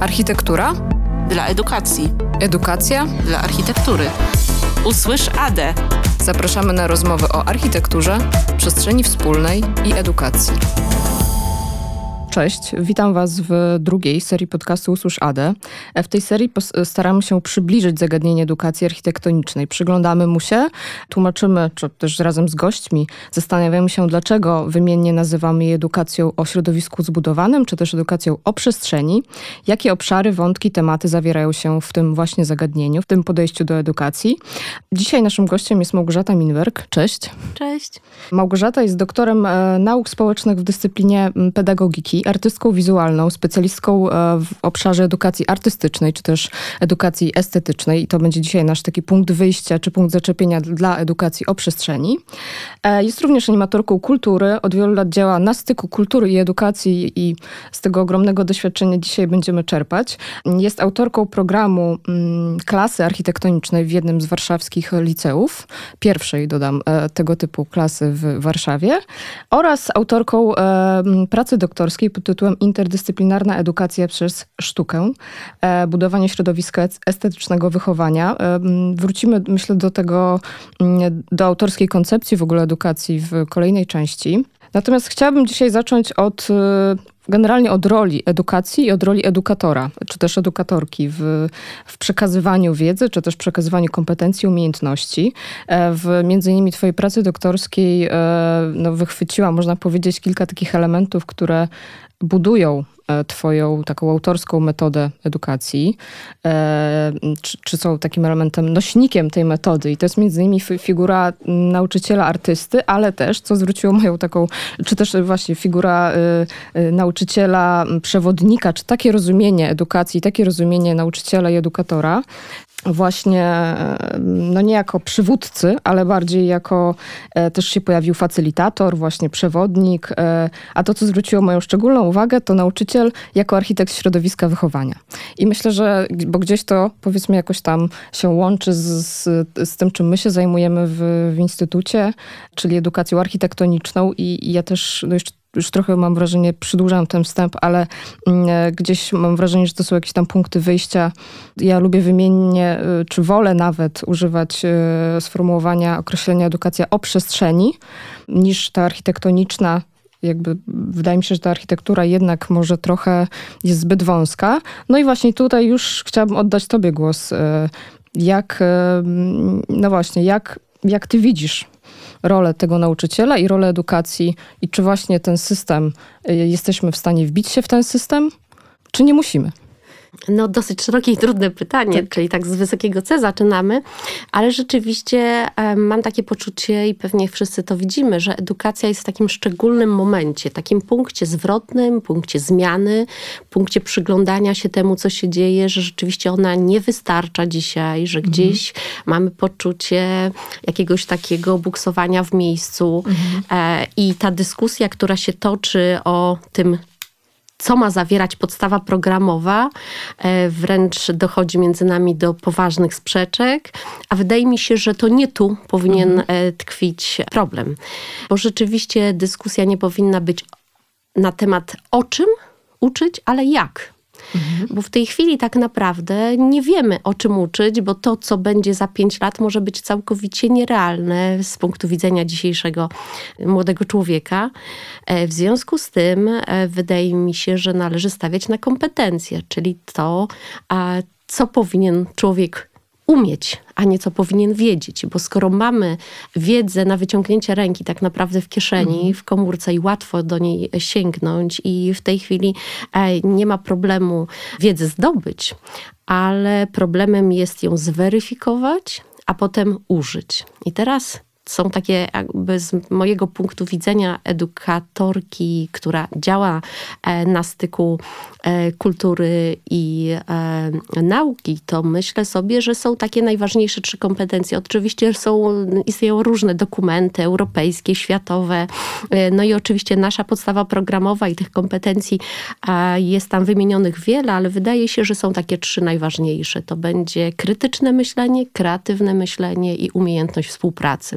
Architektura? Dla edukacji. Edukacja? Dla architektury. Usłysz ADE. Zapraszamy na rozmowy o architekturze, przestrzeni wspólnej i edukacji. Cześć, witam Was w drugiej serii podcastu Usłysz ADE. W tej serii staramy się przybliżyć zagadnienie edukacji architektonicznej. Przyglądamy mu się, tłumaczymy, czy też razem z gośćmi zastanawiamy się, dlaczego wymiennie nazywamy je edukacją o środowisku zbudowanym, czy też edukacją o przestrzeni, jakie obszary, wątki, tematy zawierają się w tym właśnie zagadnieniu, w tym podejściu do edukacji. Dzisiaj naszym gościem jest Małgorzata Minwerk. Cześć. Cześć. Małgorzata jest doktorem e, nauk społecznych w dyscyplinie pedagogiki artystką wizualną, specjalistką e, w obszarze edukacji artystycznej, czy też edukacji estetycznej. I to będzie dzisiaj nasz taki punkt wyjścia, czy punkt zaczepienia dla edukacji o przestrzeni. E, jest również animatorką kultury. Od wielu lat działa na styku kultury i edukacji i z tego ogromnego doświadczenia dzisiaj będziemy czerpać. Jest autorką programu mm, klasy architektonicznej w jednym z warszawskich liceów. Pierwszej, dodam, e, tego typu klasy w Warszawie. Oraz autorką pracy doktorskiej pod tytułem Interdyscyplinarna edukacja przez sztukę, e, budowanie środowiska estetycznego wychowania. E, wrócimy, myślę, do tego, do autorskiej koncepcji w ogóle edukacji w kolejnej części. Natomiast chciałabym dzisiaj zacząć od e, generalnie od roli edukacji i od roli edukatora, czy też edukatorki w, w przekazywaniu wiedzy, czy też przekazywaniu kompetencji, umiejętności. W między innymi twojej pracy doktorskiej no, wychwyciłam, można powiedzieć, kilka takich elementów, które budują e, Twoją taką autorską metodę edukacji, e, czy, czy, są takim elementem, nośnikiem tej metody. I to jest między innymi figura nauczyciela artysty, ale też, co zwróciło moją taką, czy też właśnie figura e, nauczyciela, przewodnika, czy takie rozumienie edukacji, takie rozumienie nauczyciela i edukatora, właśnie, no nie jako przywódcy, ale bardziej jako e, też się pojawił facylitator, właśnie przewodnik, e, a to, co zwróciło moją szczególną uwagę, to nauczyciel jako architekt środowiska wychowania. I myślę, że, bo gdzieś to powiedzmy jakoś tam się łączy z, z, z tym, czym my się zajmujemy w, w instytucie, czyli edukacją architektoniczną i, i ja też no jeszcze już trochę mam wrażenie, przedłużam ten wstęp, ale mm, e, gdzieś mam wrażenie, że to są jakieś tam punkty wyjścia. Ja lubię wymiennie, e, czy wolę nawet używać e, sformułowania określenia edukacja o przestrzeni, niż ta architektoniczna jakby wydaje mi się, że ta architektura jednak może trochę jest zbyt wąska. No i właśnie tutaj już chciałabym oddać Tobie głos. Jak, no właśnie, jak, jak Ty widzisz rolę tego nauczyciela i rolę edukacji i czy właśnie ten system, y, jesteśmy w stanie wbić się w ten system, czy nie musimy? No, dosyć szerokie i trudne pytanie, tak. czyli tak z wysokiego C zaczynamy, ale rzeczywiście mam takie poczucie i pewnie wszyscy to widzimy, że edukacja jest w takim szczególnym momencie, takim punkcie zwrotnym, punkcie zmiany, punkcie przyglądania się temu, co się dzieje, że rzeczywiście ona nie wystarcza dzisiaj, że mhm. gdzieś mamy poczucie jakiegoś takiego buksowania w miejscu mhm. E, i ta dyskusja, która się toczy o tym, co ma zawierać podstawa programowa, e, wręcz dochodzi między nami do poważnych sprzeczek, a wydaje mi się, że to nie tu powinien mhm. E, tkwić problem, bo rzeczywiście dyskusja nie powinna być na temat o czym uczyć, ale jak Mhm. Bo w tej chwili tak naprawdę nie wiemy, o czym uczyć, bo to, co będzie za pięć lat, może być całkowicie nierealne z punktu widzenia dzisiejszego młodego człowieka. E, w związku z tym e, wydaje mi się, że należy stawiać na kompetencje, czyli to, co powinien człowiek umieć, a nie co powinien wiedzieć. Bo skoro mamy wiedzę na wyciągnięcie ręki tak naprawdę w kieszeni, mhm. w komórce i łatwo do niej sięgnąć i w tej chwili e, nie ma problemu wiedzy zdobyć, ale problemem jest ją zweryfikować, a potem użyć. I teraz są takie jakby z mojego punktu widzenia edukatorki, która działa e, na styku e, kultury i e, nauki, to myślę sobie, że są takie najważniejsze trzy kompetencje. Oczywiście są, istnieją różne dokumenty europejskie, światowe, no i oczywiście nasza podstawa programowa i tych kompetencji jest tam wymienionych wiele, ale wydaje się, że są takie trzy najważniejsze. To będzie krytyczne myślenie, kreatywne myślenie i umiejętność współpracy.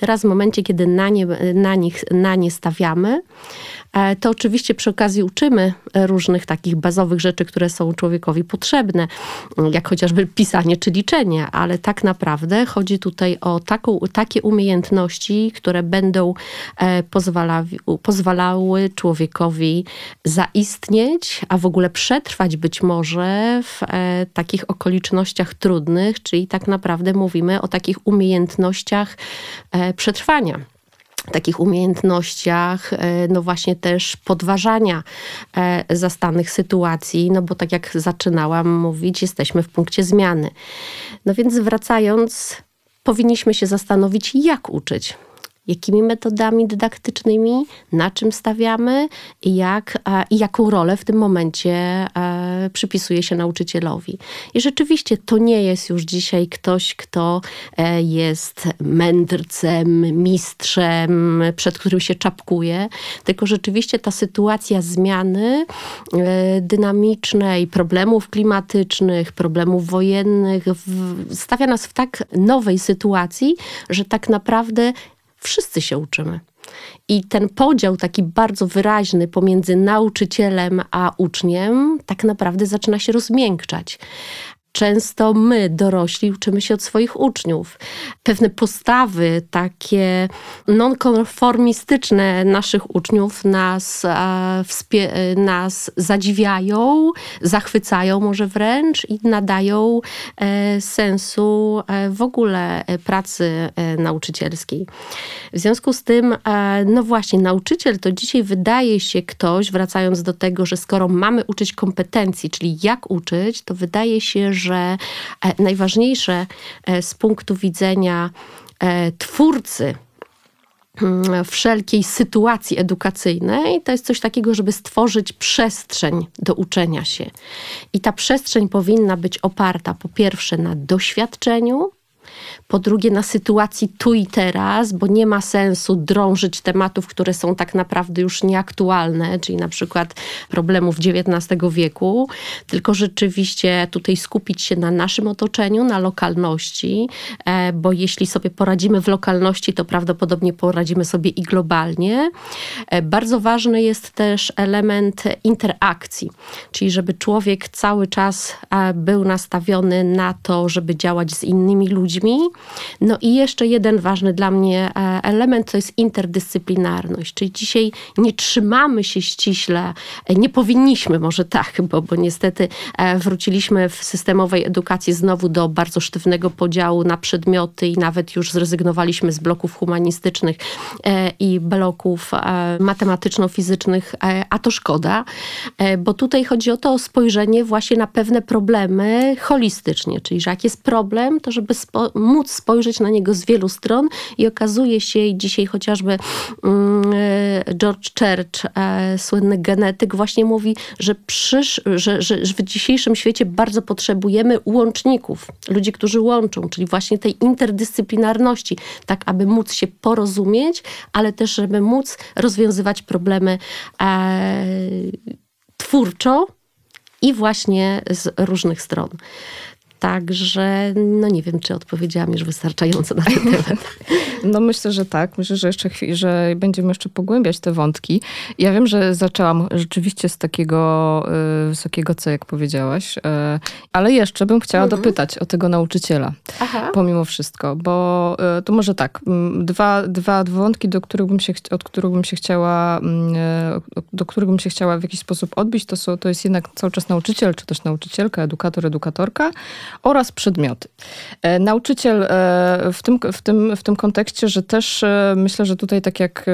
Teraz w momencie, kiedy na nie, na nich, na nie stawiamy, E, to oczywiście przy okazji uczymy różnych takich bazowych rzeczy, które są człowiekowi potrzebne, jak chociażby pisanie czy liczenie, ale tak naprawdę chodzi tutaj o taką, takie umiejętności, które będą e, pozwala, pozwalały człowiekowi zaistnieć, a w ogóle przetrwać być może w e, takich okolicznościach trudnych, czyli tak naprawdę mówimy o takich umiejętnościach przetrwania takich umiejętnościach, e, no właśnie też podważania e, zastanych sytuacji, no bo tak jak zaczynałam mówić, jesteśmy w punkcie zmiany. No więc wracając, powinniśmy się zastanowić, jak uczyć jakimi metodami dydaktycznymi, na czym stawiamy i, jak, i jaką rolę w tym momencie e, przypisuje się nauczycielowi. I rzeczywiście to nie jest już dzisiaj ktoś, kto e, jest mędrcem, mistrzem, przed którym się czapkuje, tylko rzeczywiście ta sytuacja zmiany e, dynamicznej, problemów klimatycznych, problemów wojennych stawia nas w tak nowej sytuacji, że tak naprawdę wszyscy się uczymy. I ten podział taki bardzo wyraźny pomiędzy nauczycielem a uczniem tak naprawdę zaczyna się rozmiękczać często my, dorośli, uczymy się od swoich uczniów. Pewne postawy takie nonkonformistyczne naszych uczniów nas, e, nas zadziwiają, zachwycają może wręcz i nadają e, sensu e, w ogóle pracy nauczycielskiej. W związku z tym, no właśnie, nauczyciel to dzisiaj wydaje się ktoś, wracając do tego, że skoro mamy uczyć kompetencji, czyli jak uczyć, to wydaje się, że e, najważniejsze e, z punktu widzenia e, twórcy mm, wszelkiej sytuacji edukacyjnej, to jest coś takiego, żeby stworzyć przestrzeń do uczenia się. I ta przestrzeń powinna być oparta po pierwsze na doświadczeniu, po drugie na sytuacji tu i teraz, bo nie ma sensu drążyć tematów, które są tak naprawdę już nieaktualne, czyli na przykład problemów XIX wieku, tylko rzeczywiście tutaj skupić się na naszym otoczeniu, na lokalności, e, bo jeśli sobie poradzimy w lokalności, to prawdopodobnie poradzimy sobie i globalnie. E, bardzo ważny jest też element interakcji, czyli żeby człowiek cały czas e, był nastawiony na to, żeby działać z innymi ludźmi, no i jeszcze jeden ważny dla mnie e, element to jest interdyscyplinarność, czyli dzisiaj nie trzymamy się ściśle, e, nie powinniśmy może tak, bo, bo niestety e, wróciliśmy w systemowej edukacji znowu do bardzo sztywnego podziału na przedmioty i nawet już zrezygnowaliśmy z bloków humanistycznych i bloków matematyczno-fizycznych, a to szkoda, bo tutaj chodzi o to spojrzenie właśnie na pewne problemy holistycznie, czyli że jak jest problem, to żeby móc spojrzeć na niego z wielu stron i okazuje się, i dzisiaj chociażby mm, e, George Church, e, słynny genetyk, właśnie mówi, że, przysz, że, że, w dzisiejszym świecie bardzo potrzebujemy łączników, ludzi, którzy łączą, czyli właśnie tej interdyscyplinarności, tak aby móc się porozumieć, ale też, żeby móc rozwiązywać problemy e, twórczo i właśnie z różnych stron. Także no nie wiem, czy odpowiedziałam już wystarczająco na ten temat. No myślę, że tak. Myślę, że jeszcze że będziemy jeszcze pogłębiać te wątki. Ja wiem, że zaczęłam rzeczywiście z takiego y, wysokiego C, jak powiedziałaś, y, ale jeszcze bym chciała mhm. dopytać o tego nauczyciela. Aha. Pomimo wszystko, bo y, to może tak, dwa, dwa wątki, do których bym się, od których bym się chciała, do których bym się chciała w jakiś sposób odbić, to, są, to jest jednak cały czas nauczyciel, czy też nauczycielka, edukator, edukatorka, oraz przedmioty. E, nauczyciel e, w tym, w, tym, w tym kontekście, że też e, myślę, że tutaj tak jak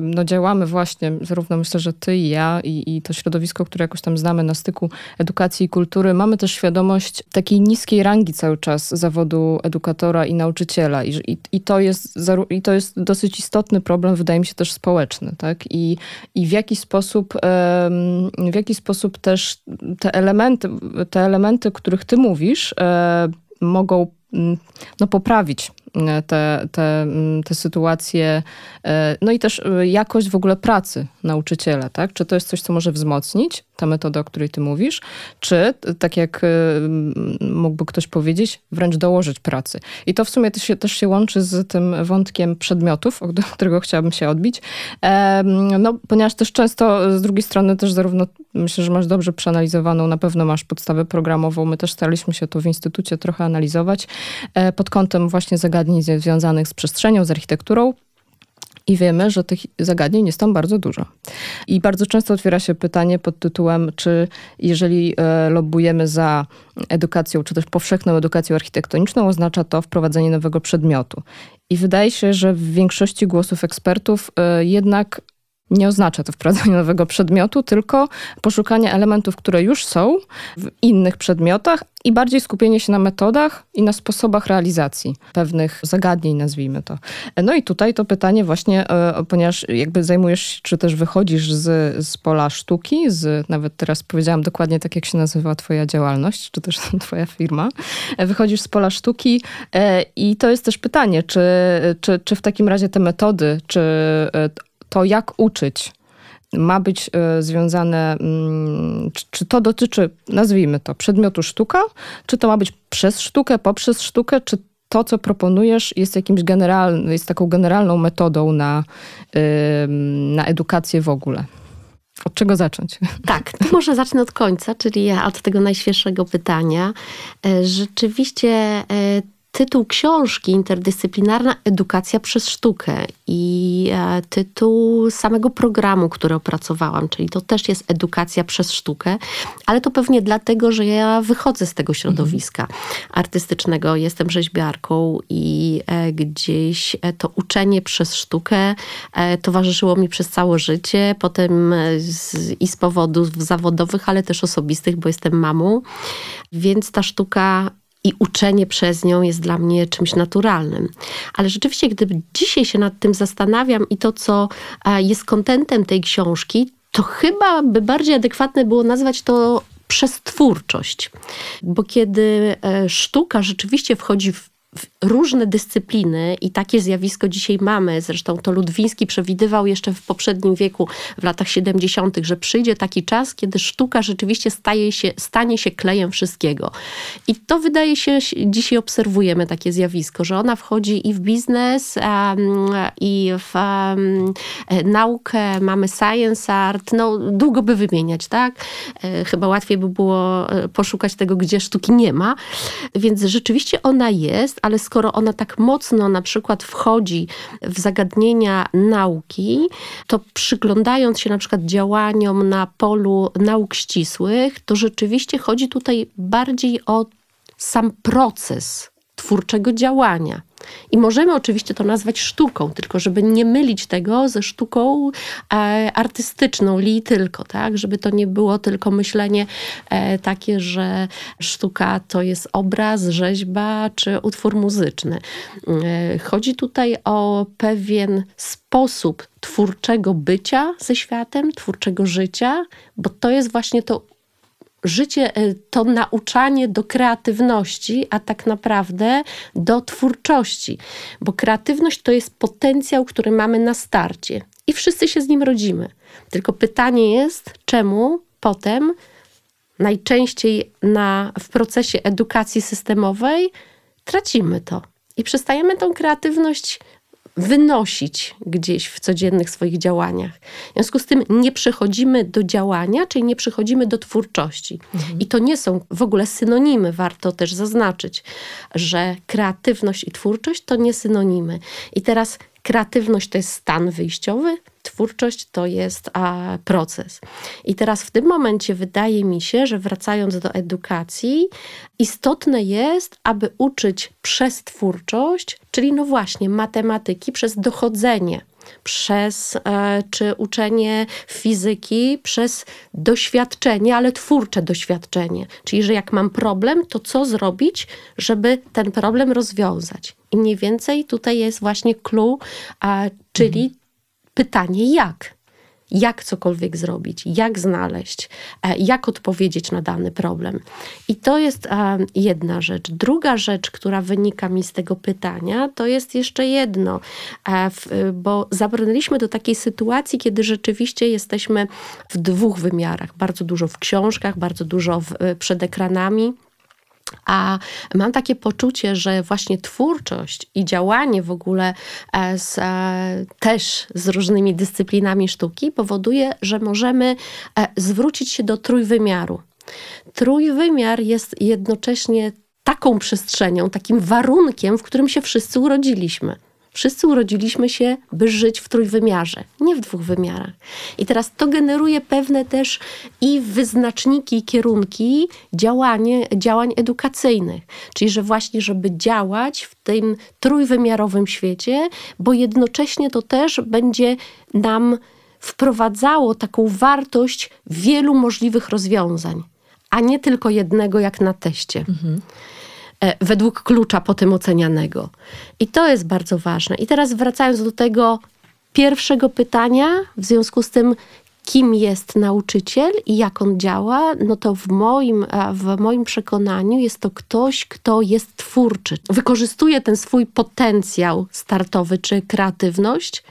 no, działamy właśnie, zarówno myślę, że ty i ja i, i to środowisko, które jakoś tam znamy na styku edukacji i kultury, mamy też świadomość takiej niskiej rangi cały czas zawodu edukatora i nauczyciela i, i, i, to, jest, i to jest dosyć istotny problem, wydaje mi się też społeczny, tak? I, i w jaki sposób w jaki sposób też te elementy, te elementy, których ty mówisz, mogą mm, no, poprawić te, te, mm, te sytuacje, no i też jakość w ogóle pracy nauczyciela, tak? Czy to jest coś, co może wzmocnić ta metoda, o której ty mówisz, czy tak jak mógłby ktoś powiedzieć, wręcz dołożyć pracy. I to w sumie też się, też się łączy z tym wątkiem przedmiotów, od którego chciałabym się odbić, no, ponieważ też często z drugiej strony też zarówno myślę, że masz dobrze przeanalizowaną, na pewno masz podstawę programową. My też staraliśmy się to w instytucie trochę analizować e, pod kątem właśnie zagadnień związanych z przestrzenią, z architekturą. I wiemy, że tych zagadnień jest tam bardzo dużo. I bardzo często otwiera się pytanie pod tytułem, czy jeżeli e, lobbujemy za edukacją, czy też powszechną edukacją architektoniczną, oznacza to wprowadzenie nowego przedmiotu. I wydaje się, że w większości głosów ekspertów e, jednak nie oznacza to wprowadzenia nowego przedmiotu, tylko poszukanie elementów, które już są w innych przedmiotach i bardziej skupienie się na metodach i na sposobach realizacji pewnych zagadnień, nazwijmy to. No i tutaj to pytanie właśnie, e, ponieważ jakby zajmujesz czy też wychodzisz z, z pola sztuki, z, nawet teraz powiedziałam dokładnie tak, jak się nazywa twoja działalność, czy też twoja firma, e, wychodzisz z pola sztuki e, i to jest też pytanie, czy, czy, czy w takim razie te metody, czy to, jak uczyć, ma być e, związane, mm, czy to dotyczy, nazwijmy to, przedmiotu sztuka, czy to ma być przez sztukę, poprzez sztukę, czy to, co proponujesz, jest jakimś generalnym, jest taką generalną metodą na, na edukację w ogóle. Od czego zacząć? Tak, to może zacznę od końca, czyli od tego najświeższego pytania. E, rzeczywiście e, tytuł książki Interdyscyplinarna Edukacja przez Sztukę i e, tytuł samego programu, który opracowałam, czyli to też jest edukacja przez sztukę, ale to pewnie dlatego, że ja wychodzę z tego środowiska mhm. artystycznego, jestem rzeźbiarką i e, gdzieś e, to uczenie przez sztukę towarzyszyło mi przez całe życie, potem z, i z powodów zawodowych, ale też osobistych, bo jestem mamą, więc ta sztuka i uczenie przez nią jest dla mnie czymś naturalnym. Ale rzeczywiście, gdy dzisiaj się nad tym zastanawiam i to, co e, jest kontentem tej książki, to chyba by bardziej adekwatne było nazwać to przez twórczość. Bo kiedy e, sztuka rzeczywiście wchodzi w różne dyscypliny i takie zjawisko dzisiaj mamy. Zresztą to Ludwiński przewidywał jeszcze w poprzednim wieku, w latach 70., że przyjdzie taki czas, kiedy sztuka rzeczywiście staje się, stanie się klejem wszystkiego. I to wydaje się, dzisiaj obserwujemy takie zjawisko, że ona wchodzi i w biznes, i w um, naukę, mamy science art, no długo by wymieniać, tak? E, chyba łatwiej by było e, poszukać tego, gdzie sztuki nie ma. Więc rzeczywiście ona jest, ale skoro ona tak mocno na przykład wchodzi w zagadnienia nauki, to przyglądając się na przykład działaniom na polu nauk ścisłych, to rzeczywiście chodzi tutaj bardziej o sam proces twórczego działania. I możemy oczywiście to nazwać sztuką, tylko żeby nie mylić tego ze sztuką e, artystyczną, li tylko, tak? Żeby to nie było tylko myślenie e, takie, że sztuka to jest obraz, rzeźba czy utwór muzyczny. E, chodzi tutaj o pewien sposób twórczego bycia ze światem, twórczego życia, bo to jest właśnie to życie, e, to nauczanie do kreatywności, a tak naprawdę do twórczości. Bo kreatywność to jest potencjał, który mamy na starcie i wszyscy się z nim rodzimy. Tylko pytanie jest, czemu potem najczęściej na, w procesie edukacji systemowej tracimy to i przestajemy tą kreatywność wynosić gdzieś w codziennych swoich działaniach. W związku z tym nie przechodzimy do działania, czyli nie przechodzimy do twórczości. Mhm. I to nie są w ogóle synonimy, warto też zaznaczyć, że kreatywność i twórczość to nie synonimy. I teraz kreatywność to jest stan wyjściowy, twórczość to jest a, proces. I teraz w tym momencie wydaje mi się, że wracając do edukacji, istotne jest, aby uczyć przez twórczość, czyli no właśnie matematyki, przez dochodzenie przez e, czy uczenie fizyki, przez doświadczenie, ale twórcze doświadczenie. Czyli, że jak mam problem, to co zrobić, żeby ten problem rozwiązać. I mniej więcej tutaj jest właśnie clue, a, czyli pytanie jak. jak cokolwiek zrobić, jak znaleźć, e, jak odpowiedzieć na dany problem. I to jest e, jedna rzecz. Druga rzecz, która wynika mi z tego pytania, to jest jeszcze jedno, e, bo zabrnęliśmy do takiej sytuacji, kiedy rzeczywiście jesteśmy w dwóch wymiarach. Bardzo dużo w książkach, bardzo dużo w, przed ekranami a mam takie poczucie, że właśnie twórczość i działanie w ogóle e, z, e, też z różnymi dyscyplinami sztuki powoduje, że możemy e, zwrócić się do trójwymiaru. Trójwymiar jest jednocześnie taką przestrzenią, takim warunkiem, w którym się wszyscy urodziliśmy. Wszyscy urodziliśmy się, by żyć w trójwymiarze, nie w dwóch wymiarach. I teraz to generuje pewne też i wyznaczniki, i kierunki działanie, działań edukacyjnych. Czyli, że właśnie, żeby działać w tym trójwymiarowym świecie, bo jednocześnie to też będzie nam wprowadzało taką wartość wielu możliwych rozwiązań, a nie tylko jednego, jak na teście. Mhm. E, według klucza potem ocenianego. I to jest bardzo ważne. I teraz wracając do tego pierwszego pytania, w związku z tym, kim jest nauczyciel i jak on działa, no to w moim, w moim przekonaniu jest to ktoś, kto jest twórczy. Wykorzystuje ten swój potencjał startowy czy kreatywność,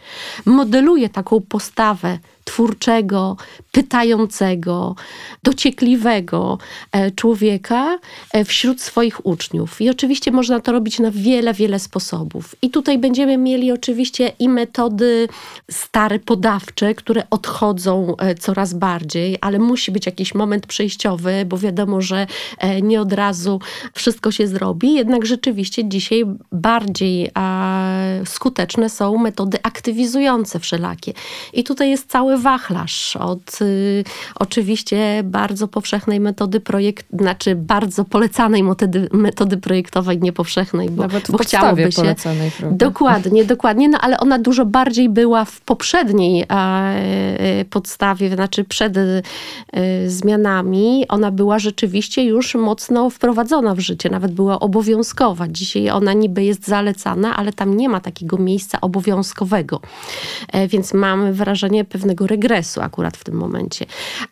modeluje taką postawę twórczego, pytającego, dociekliwego e, człowieka e, wśród swoich uczniów. I oczywiście można to robić na wiele, wiele sposobów. I tutaj będziemy mieli oczywiście i metody stare, podawcze, które odchodzą e, coraz bardziej, ale musi być jakiś moment przejściowy, bo wiadomo, że nie od razu wszystko się zrobi. Jednak rzeczywiście dzisiaj bardziej skuteczne są metody aktywizujące wszelakie. I tutaj jest cały wachlarz od y, oczywiście bardzo powszechnej metody projekt, znaczy bardzo polecanej metody, metody projektowej, nie powszechnej, bo, Nawet bo chciałoby się. Polecanej, dokładnie, dokładnie, no ale ona dużo bardziej była w poprzedniej e, e, podstawie, znaczy przed e, zmianami, ona była rzeczywiście już mocno wprowadzona w życie, nawet była obowiązkowa. Dzisiaj ona niby jest zalecana, ale tam nie ma takiego miejsca obowiązkowego. Więc mamy wrażenie pewnego regresu akurat w tym momencie.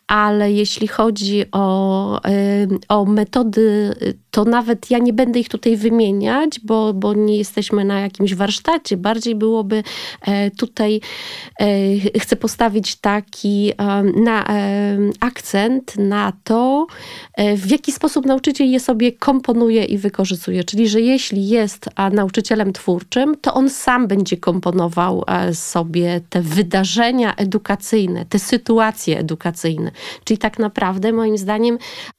Ale jeśli chodzi o, o metody, to nawet ja nie będę ich tutaj wymieniać, bo, bo nie jesteśmy na jakimś warsztacie. Bardziej byłoby e, tutaj, e, chcę postawić taki na, akcent na to, e, w jaki sposób nauczyciel je sobie komponuje i wykorzystuje. Czyli, że jeśli jest nauczycielem twórczym, to on sam będzie komponował sobie te wydarzenia edukacyjne, edukacyjne, te sytuacje edukacyjne. Czyli tak naprawdę, moim zdaniem,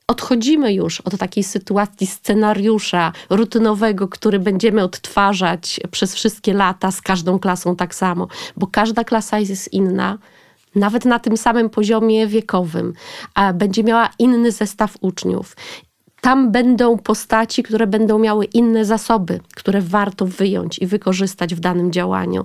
odchodzimy już od takiej sytuacji scenariusza rutynowego, który będziemy odtwarzać przez wszystkie lata z każdą klasą tak samo, bo każda klasa jest inna nawet na tym samym poziomie wiekowym, będzie miała inny zestaw uczniów tam będą postaci, które będą miały inne zasoby, które warto wyjąć i wykorzystać w danym działaniu.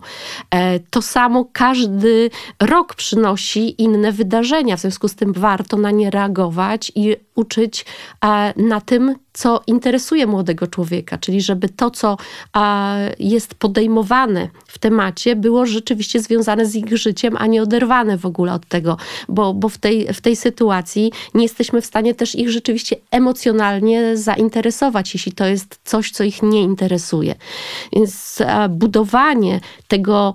E, to samo każdy rok przynosi inne wydarzenia, w związku z tym warto na nie reagować i uczyć e, na tym, co interesuje młodego człowieka, czyli żeby to, co jest podejmowane w temacie, było rzeczywiście związane z ich życiem, a nie oderwane w ogóle od tego, bo, bo w, tej, w tej sytuacji nie jesteśmy w stanie też ich rzeczywiście emocjonalnie zainteresować, jeśli to jest coś, co ich nie interesuje. Więc budowanie tego,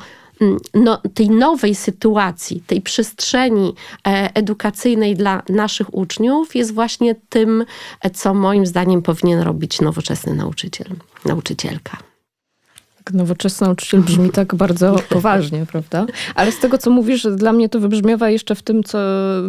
no, tej nowej sytuacji, tej przestrzeni e, edukacyjnej dla naszych uczniów jest właśnie tym, e, co moim zdaniem powinien robić nowoczesny nauczyciel, nauczycielka nowoczesny nauczyciel brzmi tak bardzo poważnie, prawda? Ale z tego, co mówisz, dla mnie to wybrzmiewa jeszcze w tym, co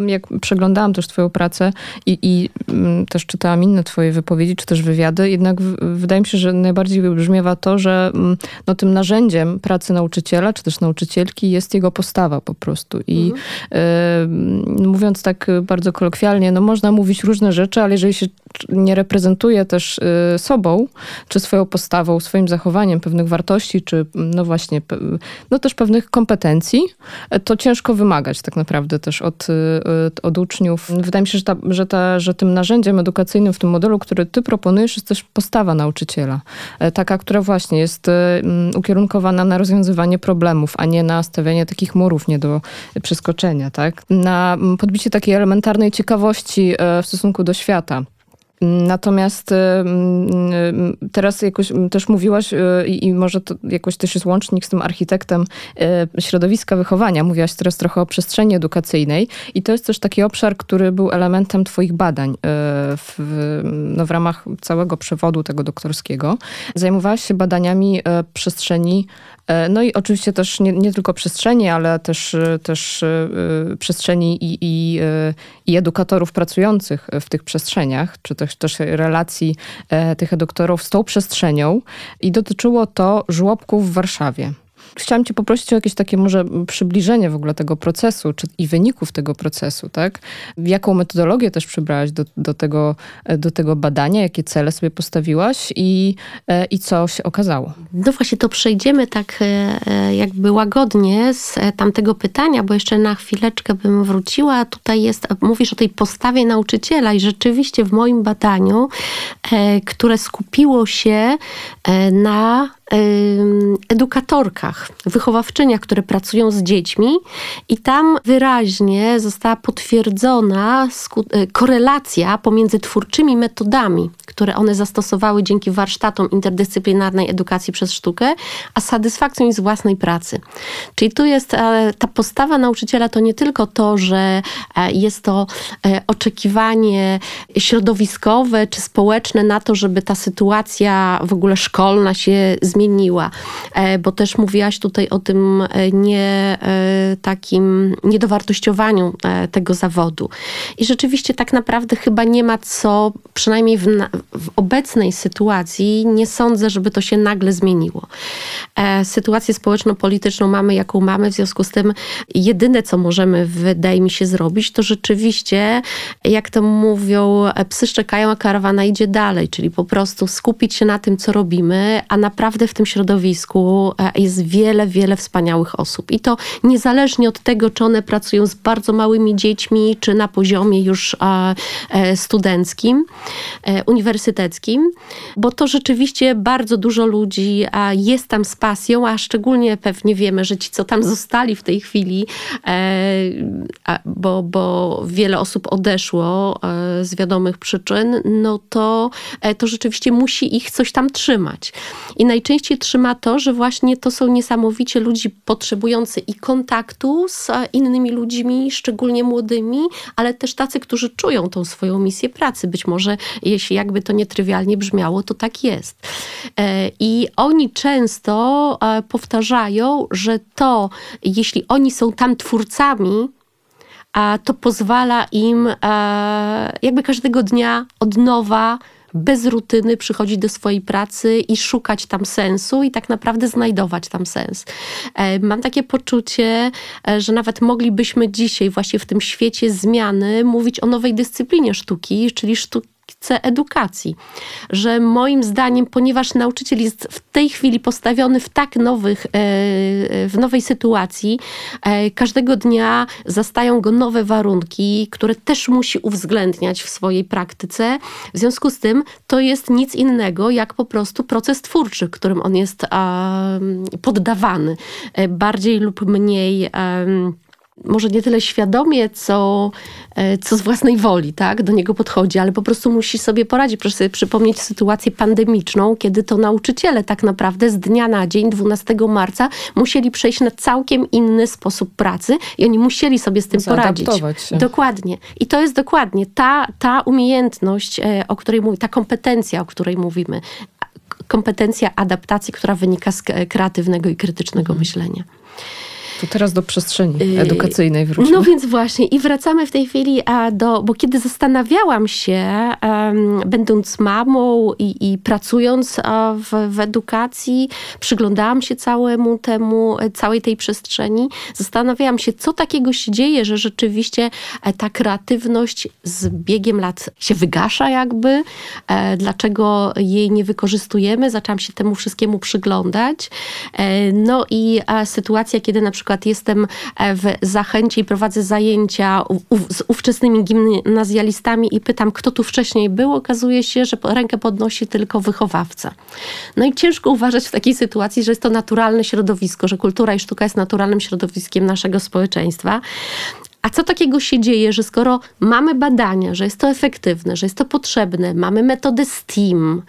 jak przeglądałam też twoją pracę i, i mm, też czytałam inne twoje wypowiedzi, czy też wywiady, jednak w, wydaje mi się, że najbardziej wybrzmiewa to, że mm, no, tym narzędziem pracy nauczyciela, czy też nauczycielki jest jego postawa po prostu. I mhm. y, mówiąc tak bardzo kolokwialnie, no można mówić różne rzeczy, ale jeżeli się nie reprezentuje też y, sobą, czy swoją postawą, swoim zachowaniem pewnych wartości, wartości, czy no właśnie, no też pewnych kompetencji, to ciężko wymagać tak naprawdę też od, od uczniów. Wydaje mi się, że, ta, że, ta, że tym narzędziem edukacyjnym w tym modelu, który ty proponujesz, jest też postawa nauczyciela. Taka, która właśnie jest ukierunkowana na rozwiązywanie problemów, a nie na stawianie takich murów nie do przeskoczenia, tak? Na podbicie takiej elementarnej ciekawości e, w stosunku do świata. Natomiast y, y, teraz jakoś też mówiłaś y, i może to jakoś też jest łącznik z tym architektem środowiska wychowania. Mówiłaś teraz trochę o przestrzeni edukacyjnej i to jest też taki obszar, który był elementem twoich badań w, no w ramach całego przewodu tego doktorskiego. Zajmowałaś się badaniami przestrzeni no i oczywiście też nie, nie tylko przestrzeni, ale też, też przestrzeni i, i, i edukatorów pracujących w tych przestrzeniach, czy też, też relacji e, tych edukatorów z tą przestrzenią. I dotyczyło to żłobków w Warszawie. Chciałam cię poprosić o jakieś takie może przybliżenie w ogóle tego procesu czy, i wyników tego procesu, tak? Jaką metodologię też przybrałaś do, do, tego, do tego badania, jakie cele sobie postawiłaś i, e, i co się okazało? No właśnie, to przejdziemy tak e, e, jakby łagodnie z tamtego pytania, bo jeszcze na chwileczkę bym wróciła. Tutaj jest, mówisz o tej postawie nauczyciela i rzeczywiście w moim badaniu, które skupiło się na edukatorkach, wychowawczyniach, które pracują z dziećmi, i tam wyraźnie została potwierdzona e, korelacja pomiędzy twórczymi metodami, które one zastosowały dzięki warsztatom interdyscyplinarnej edukacji przez sztukę, a satysfakcją z własnej pracy. Czyli tu jest e, ta postawa nauczyciela to nie tylko to, że e, jest to oczekiwanie środowiskowe czy społeczne na to, żeby ta sytuacja w ogóle szkolna się zmieniła, zmieniła, e, bo też mówiłaś tutaj o tym e, nie e, takim niedowartościowaniu tego zawodu. I rzeczywiście tak naprawdę chyba nie ma co, przynajmniej w, w obecnej sytuacji, nie sądzę, żeby to się nagle zmieniło. Sytuację społeczno-polityczną mamy, jaką mamy, w związku z tym jedyne, co możemy, wydaje mi się, zrobić, to rzeczywiście, jak to mówią, psy szczekają, a karawana idzie dalej, czyli po prostu skupić się na tym, co robimy, a naprawdę naprawdę w tym środowisku e, jest wiele, wiele wspaniałych osób. I to niezależnie od tego, czy one pracują z bardzo małymi dziećmi, czy na poziomie już e, studenckim, e, uniwersyteckim, bo to rzeczywiście bardzo dużo ludzi jest tam z pasją, a szczególnie pewnie wiemy, że ci, co tam zostali w tej chwili, bo, bo wiele osób odeszło z wiadomych przyczyn, no to, to rzeczywiście musi ich coś tam trzymać. I najczęściej najczęściej trzyma to, że właśnie to są niesamowicie ludzi potrzebujący i kontaktu z innymi ludźmi, szczególnie młodymi, ale też tacy, którzy czują tą swoją misję pracy. Być może, jeśli jakby to nietrywialnie brzmiało, to tak jest. E, I oni często e, powtarzają, że to, jeśli oni są tam twórcami, to pozwala im e, jakby każdego dnia od nowa bez rutyny przychodzić do swojej pracy i szukać tam sensu i tak naprawdę znajdować tam sens. E, mam takie poczucie, e, że nawet moglibyśmy dzisiaj właśnie w tym świecie zmiany mówić o nowej dyscyplinie sztuki, czyli sztuki edukacji. Że moim zdaniem, ponieważ nauczyciel jest w tej chwili postawiony w tak nowych, e, w nowej sytuacji, e, każdego dnia zastają go nowe warunki, które też musi uwzględniać w swojej praktyce. W związku z tym to jest nic innego jak po prostu proces twórczy, którym on jest poddawany. E, bardziej lub mniej może nie tyle świadomie, co, e, co z własnej woli, tak, do niego podchodzi, ale po prostu musi sobie poradzić. Proszę sobie przypomnieć sytuację pandemiczną, kiedy to nauczyciele tak naprawdę z dnia na dzień, 12 marca, musieli przejść na całkiem inny sposób pracy i oni musieli sobie z tym poradzić. Się. Dokładnie. I to jest dokładnie ta, ta umiejętność, e, o której mówi, ta kompetencja, o której mówimy. Kompetencja adaptacji, która wynika z kreatywnego i krytycznego mhm. myślenia. To teraz do przestrzeni edukacyjnej wróćmy. No więc właśnie i wracamy w tej chwili do, bo kiedy zastanawiałam się, będąc mamą i, i pracując w, w edukacji, przyglądałam się całemu temu, całej tej przestrzeni, zastanawiałam się, co takiego się dzieje, że rzeczywiście e, ta kreatywność z biegiem lat się wygasza jakby, e, dlaczego jej nie wykorzystujemy, zaczęłam się temu wszystkiemu przyglądać. E, no i sytuacja, kiedy na przykład jestem w Zachęcie i prowadzę zajęcia z ówczesnymi gimnazjalistami i pytam, kto tu wcześniej był, okazuje się, że rękę podnosi tylko wychowawca. No i ciężko uważać w takiej sytuacji, że jest to naturalne środowisko, że kultura i sztuka jest naturalnym środowiskiem naszego społeczeństwa. A co takiego się dzieje, że skoro mamy badania, że jest to efektywne, że jest to potrzebne, mamy metodę STEAM,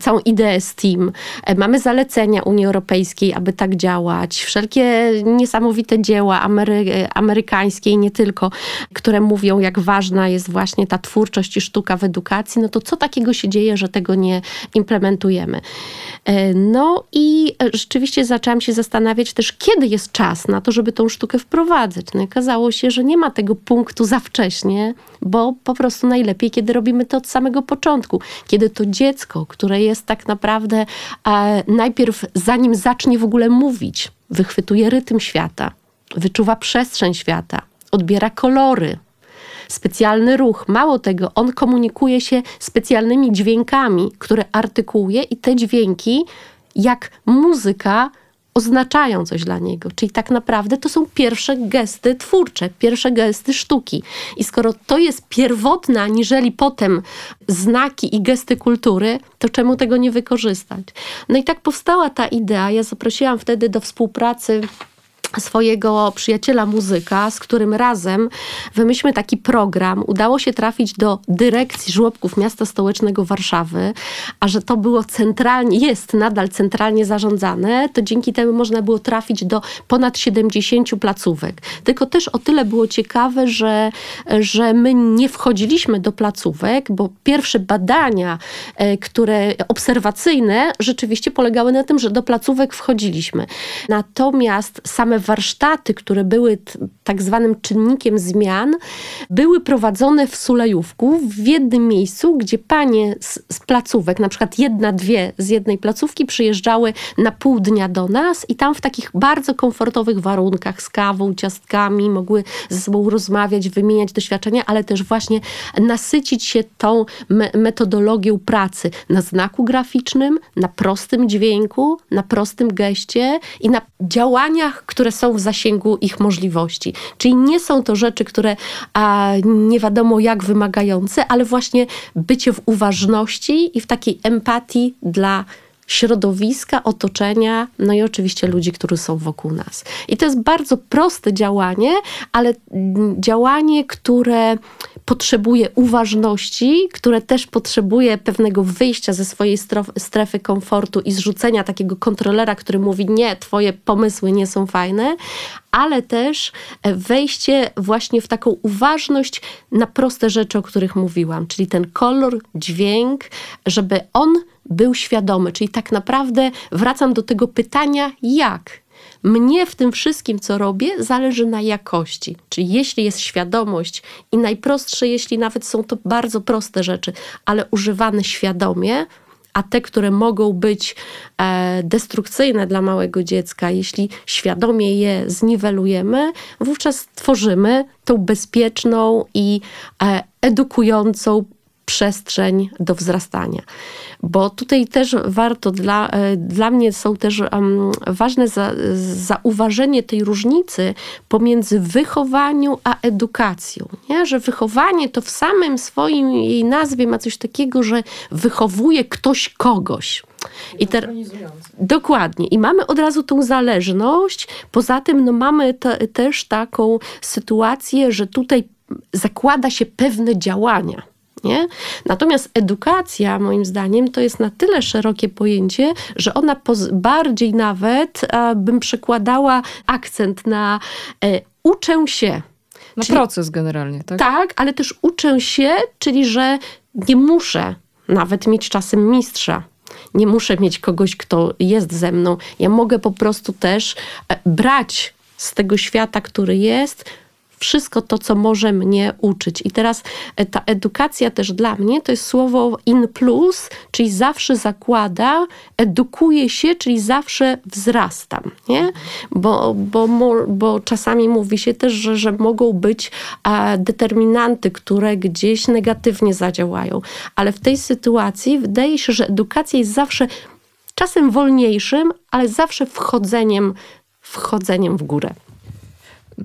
całą ideę STEAM, e, mamy zalecenia Unii Europejskiej, aby tak działać, wszelkie niesamowite dzieła Amery amerykańskie i nie tylko, które mówią, jak ważna jest właśnie ta twórczość i sztuka w edukacji, no to co takiego się dzieje, że tego nie implementujemy? E, no i rzeczywiście zaczęłam się zastanawiać też, kiedy jest czas na to, żeby tą sztukę wprowadzać. No i okazało się, że nie ma tego punktu za wcześnie, bo po prostu najlepiej, kiedy robimy to od samego początku. Kiedy to dziecko, które jest tak naprawdę e, najpierw, zanim zacznie w ogóle mówić, wychwytuje rytm świata, wyczuwa przestrzeń świata, odbiera kolory, specjalny ruch. Mało tego, on komunikuje się specjalnymi dźwiękami, które artykułuje, i te dźwięki, jak muzyka, oznaczają coś dla niego. Czyli tak naprawdę to są pierwsze gesty twórcze, pierwsze gesty sztuki. I skoro to jest pierwotne, aniżeli potem znaki i gesty kultury, to czemu tego nie wykorzystać? No i tak powstała ta idea. Ja zaprosiłam wtedy do współpracy swojego przyjaciela muzyka, z którym razem wymyślmy taki program. Udało się trafić do dyrekcji żłobków miasta stołecznego Warszawy, a że to było centralnie, jest nadal centralnie zarządzane, to dzięki temu można było trafić do ponad 70 placówek. Tylko też o tyle było ciekawe, że, że my nie wchodziliśmy do placówek, bo pierwsze badania, e, które obserwacyjne rzeczywiście polegały na tym, że do placówek wchodziliśmy. Natomiast same warsztaty, które były tak zwanym czynnikiem zmian, były prowadzone w Sulejówku w jednym miejscu, gdzie panie z, z placówek, na przykład jedna, dwie z jednej placówki przyjeżdżały na pół dnia do nas i tam w takich bardzo komfortowych warunkach z kawą, ciastkami mogły ze sobą rozmawiać, wymieniać doświadczenia, ale też właśnie nasycić się tą me metodologią pracy na znaku graficznym, na prostym dźwięku, na prostym geście i na działaniach, które są w zasięgu ich możliwości. Czyli nie są to rzeczy, które a, nie wiadomo jak wymagające, ale właśnie bycie w uważności i w takiej empatii dla środowiska, otoczenia, no i oczywiście ludzi, którzy są wokół nas. I to jest bardzo proste działanie, ale działanie, które potrzebuje uważności, które też potrzebuje pewnego wyjścia ze swojej strefy komfortu i zrzucenia takiego kontrolera, który mówi: Nie, twoje pomysły nie są fajne, ale też e, wejście właśnie w taką uważność na proste rzeczy, o których mówiłam, czyli ten kolor, dźwięk, żeby on był świadomy. Czyli tak naprawdę wracam do tego pytania, jak? Mnie w tym wszystkim, co robię, zależy na jakości. Czyli jeśli jest świadomość i najprostsze, jeśli nawet są to bardzo proste rzeczy, ale używane świadomie, a te, które mogą być e, destrukcyjne dla małego dziecka, jeśli świadomie je zniwelujemy, wówczas tworzymy tą bezpieczną i e, edukującą przestrzeń do wzrastania. Bo tutaj też warto, dla, e, dla mnie są też um, ważne za, zauważenie tej różnicy pomiędzy wychowaniu a edukacją. Nie? Że wychowanie to w samym swoim jej nazwie ma coś takiego, że wychowuje ktoś kogoś. I ter... Dokładnie. I mamy od razu tą zależność. Poza tym no, mamy te, też taką sytuację, że tutaj zakłada się pewne działania nie? Natomiast edukacja, moim zdaniem, to jest na tyle szerokie pojęcie, że ona bardziej nawet e, bym przekładała akcent na e, uczę się. Na czyli, proces generalnie, tak? Tak, ale też uczę się, czyli że nie muszę nawet mieć czasem mistrza. Nie muszę mieć kogoś, kto jest ze mną. Ja mogę po prostu też e, brać z tego świata, który jest, wszystko to, co może mnie uczyć. I teraz e, ta edukacja też dla mnie to jest słowo in plus, czyli zawsze zakłada, edukuje się, czyli zawsze wzrastam, nie? Bo, bo, bo czasami mówi się też, że, że mogą być determinanty, które gdzieś negatywnie zadziałają. Ale w tej sytuacji wydaje się, że edukacja jest zawsze czasem wolniejszym, ale zawsze wchodzeniem, wchodzeniem w górę.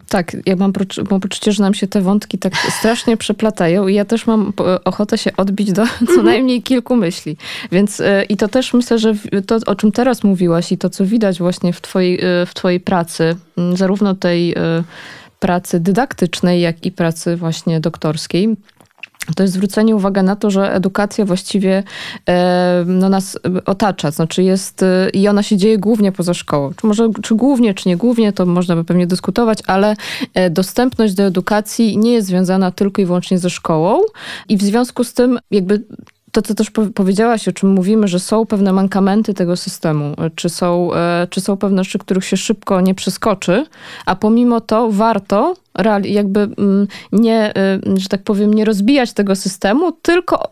Tak, ja mam, mam poczucie, że nam się te wątki tak strasznie przeplatają i ja też mam ochotę się odbić do co mhm. najmniej kilku myśli. Więc e, i to też myślę, że to, o czym teraz mówiłaś i to, co widać właśnie w twojej, e, w twojej pracy, zarówno tej e, pracy dydaktycznej, jak i pracy właśnie doktorskiej, to jest zwrócenie uwagi na to, że edukacja właściwie e, no, nas otacza, znaczy jest e, i ona się dzieje głównie poza szkołą. Czy może, czy głównie, czy nie głównie, to można by pewnie dyskutować, ale e, dostępność do edukacji nie jest związana tylko i wyłącznie ze szkołą i w związku z tym jakby to, co też powiedziałaś, o czym mówimy, że są pewne mankamenty tego systemu, czy są, czy są pewne rzeczy, których się szybko nie przeskoczy, a pomimo to warto jakby mm, nie, y, że tak powiem, nie rozbijać tego systemu, tylko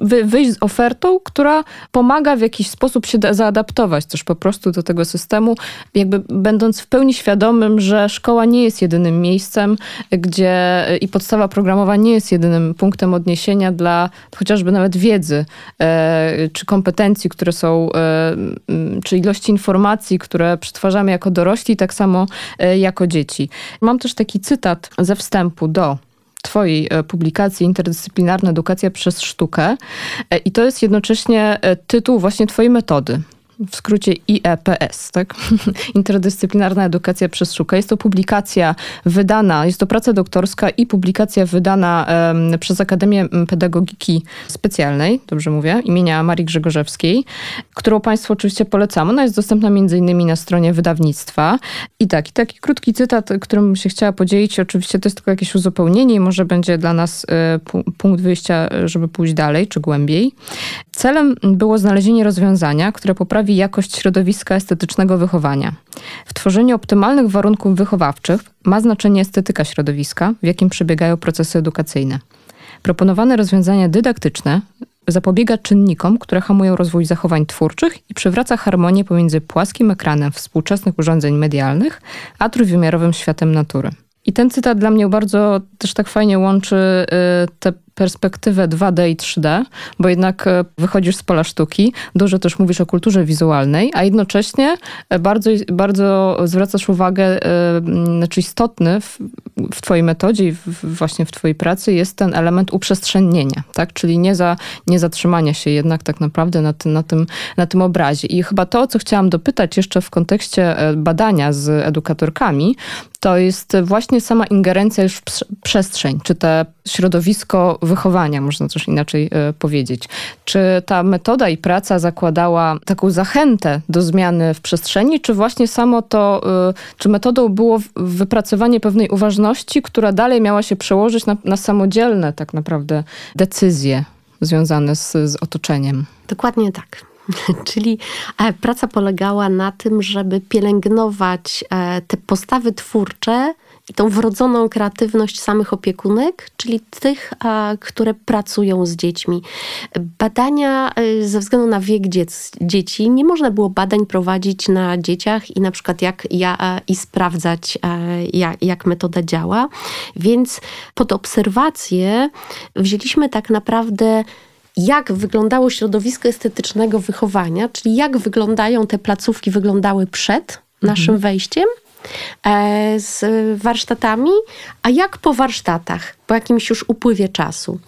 wyjść z ofertą, która pomaga w jakiś sposób się zaadaptować też po prostu do tego systemu, jakby będąc w pełni świadomym, że szkoła nie jest jedynym miejscem, gdzie i podstawa programowa nie jest jedynym punktem odniesienia dla chociażby nawet wiedzy, e, czy kompetencji, które są, e, czy ilości informacji, które przetwarzamy jako dorośli, tak samo e, jako dzieci. Mam też taki cytat ze wstępu do Twojej e, publikacji Interdyscyplinarna edukacja przez sztukę. E, I to jest jednocześnie e, tytuł właśnie Twojej metody w skrócie IEPS, tak? Interdyscyplinarna Edukacja przez Sztukę. Jest to publikacja wydana, jest to praca doktorska i publikacja wydana um, przez Akademię Pedagogiki Specjalnej, dobrze mówię, imienia Marii Grzegorzewskiej, którą Państwu oczywiście polecam. Ona jest dostępna między innymi na stronie wydawnictwa. I tak, i taki krótki cytat, którym się chciała podzielić, oczywiście to jest tylko jakieś uzupełnienie i może będzie dla nas y, punkt wyjścia, żeby pójść dalej czy głębiej. Celem było znalezienie rozwiązania, które poprawi jakość środowiska estetycznego wychowania. W tworzeniu optymalnych warunków wychowawczych ma znaczenie estetyka środowiska, w jakim przebiegają procesy edukacyjne. Proponowane rozwiązania dydaktyczne zapobiega czynnikom, które hamują rozwój zachowań twórczych i przywraca harmonię pomiędzy płaskim ekranem współczesnych urządzeń medialnych a trójwymiarowym światem natury. I ten cytat dla mnie bardzo też tak fajnie łączy y, te perspektywę 2D i 3D, bo jednak e, wychodzisz z pola sztuki, dużo też mówisz o kulturze wizualnej, a jednocześnie e, bardzo, bardzo zwracasz uwagę, e, znaczy istotny w, w twojej metodzie i właśnie w twojej pracy jest ten element uprzestrzennienia, tak? Czyli nie, za, nie zatrzymania się jednak tak naprawdę na, tym, na, tym, na tym obrazie. I chyba to, co chciałam dopytać jeszcze w kontekście badania z edukatorkami, to jest właśnie sama ingerencja już w przestrzeń, czy te środowisko wychowania, można też inaczej e, powiedzieć. Czy ta metoda i praca zakładała taką zachętę do zmiany w przestrzeni, czy właśnie samo to, e, czy metodą było wypracowanie pewnej uważności, która dalej miała się przełożyć na, na samodzielne tak naprawdę decyzje związane z, z otoczeniem? Dokładnie tak. Czyli e, praca polegała na tym, żeby pielęgnować te postawy twórcze, tą wrodzoną kreatywność samych opiekunek, czyli tych, które pracują z dziećmi. Badania e, ze względu na wiek dziec, dzieci, nie można było badań prowadzić na dzieciach i na przykład jak ja i sprawdzać, jak, jak metoda działa. Więc pod obserwację wzięliśmy tak naprawdę jak wyglądało środowisko estetycznego wychowania, czyli jak wyglądają te placówki, wyglądały przed naszym mhm. wejściem z warsztatami, a jak po warsztatach, po jakimś już upływie czasu.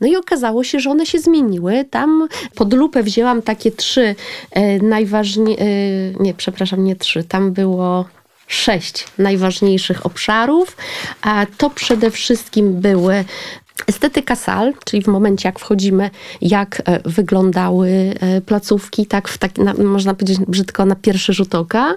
No i okazało się, że one się zmieniły. Tam pod lupę wzięłam takie trzy e, najważniejsze, nie, przepraszam, nie trzy, tam było sześć najważniejszych obszarów. A to przede wszystkim były Estetyka sal, czyli w momencie jak wchodzimy, jak e, wyglądały placówki, tak, w tak na, można powiedzieć brzydko na pierwszy rzut oka.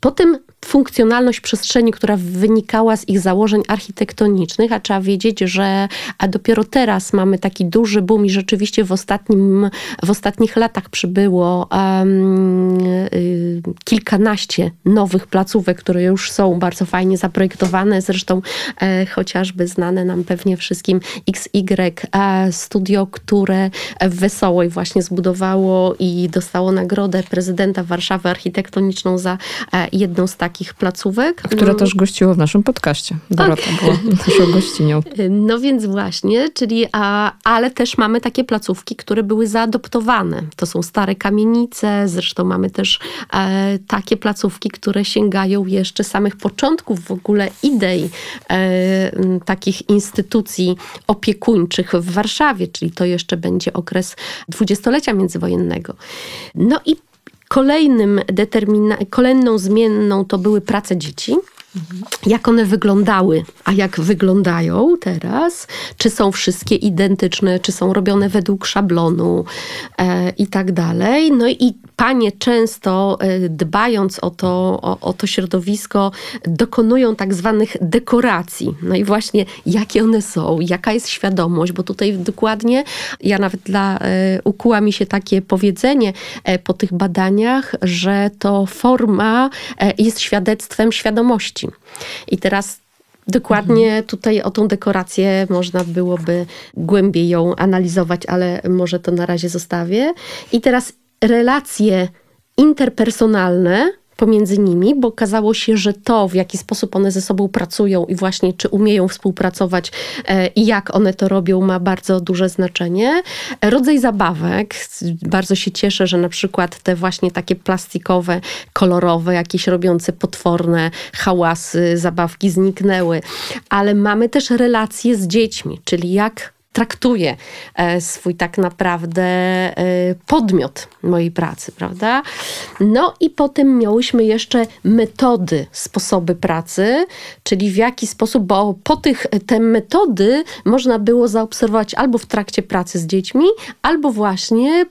Potem funkcjonalność przestrzeni, która wynikała z ich założeń architektonicznych, a trzeba wiedzieć, że a dopiero teraz mamy taki duży boom i rzeczywiście w, ostatnim, w ostatnich latach przybyło um, kilkanaście nowych placówek, które już są bardzo fajnie zaprojektowane, zresztą e, chociażby znane nam pewnie wszystkim XY e, studio, które w Wesołej właśnie zbudowało i dostało nagrodę prezydenta Warszawy architektoniczną za e, jedną z takich placówek. Które no. też gościło w naszym podcaście. Dorota tak. była naszą gościnią. No więc właśnie, czyli, a, ale też mamy takie placówki, które były zaadoptowane. To są stare kamienice, zresztą mamy też e, takie placówki, które sięgają jeszcze samych początków w ogóle idei e, takich instytucji opiekuńczych w Warszawie, czyli to jeszcze będzie okres dwudziestolecia międzywojennego. No i Kolejnym determina- kolejną zmienną to były prace dzieci. Jak one wyglądały, a jak wyglądają teraz? Czy są wszystkie identyczne, czy są robione według szablonu e, i tak dalej. No i panie często e, dbając o to, o, o, to środowisko, dokonują tak zwanych dekoracji. No i właśnie jakie one są, jaka jest świadomość, bo tutaj dokładnie, ja nawet dla, e, ukuła mi się takie powiedzenie e, po tych badaniach, że to forma e, jest świadectwem świadomości. I teraz Dokładnie mhm. tutaj o tą dekorację można byłoby głębiej ją analizować, ale może to na razie zostawię. I teraz relacje interpersonalne pomiędzy nimi, bo okazało się, że to, w jaki sposób one ze sobą pracują i właśnie czy umieją współpracować e, i jak one to robią, ma bardzo duże znaczenie. Rodzaj zabawek. Bardzo się cieszę, że na przykład te właśnie takie plastikowe, kolorowe, jakieś robiące potworne hałasy, zabawki zniknęły. Ale mamy też relacje z dziećmi, czyli jak traktuje e, swój tak naprawdę e, podmiot mojej pracy, prawda? No i potem miałyśmy jeszcze metody, sposoby pracy, czyli w jaki sposób, bo po tych te metody można było zaobserwować albo w trakcie pracy z dziećmi, albo właśnie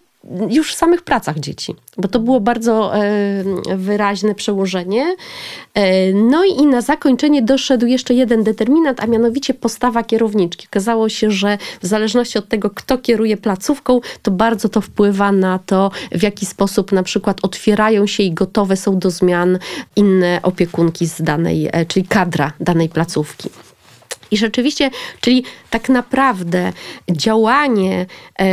już w samych pracach dzieci, bo to było bardzo e, wyraźne przełożenie. E, no i na zakończenie doszedł jeszcze jeden determinant, a mianowicie postawa kierowniczki. Okazało się, że w zależności od tego, kto kieruje placówką, to bardzo to wpływa na to, w jaki sposób na przykład otwierają się i gotowe są do zmian inne opiekunki z danej, e, czyli kadra danej placówki. I rzeczywiście, czyli tak naprawdę działanie e,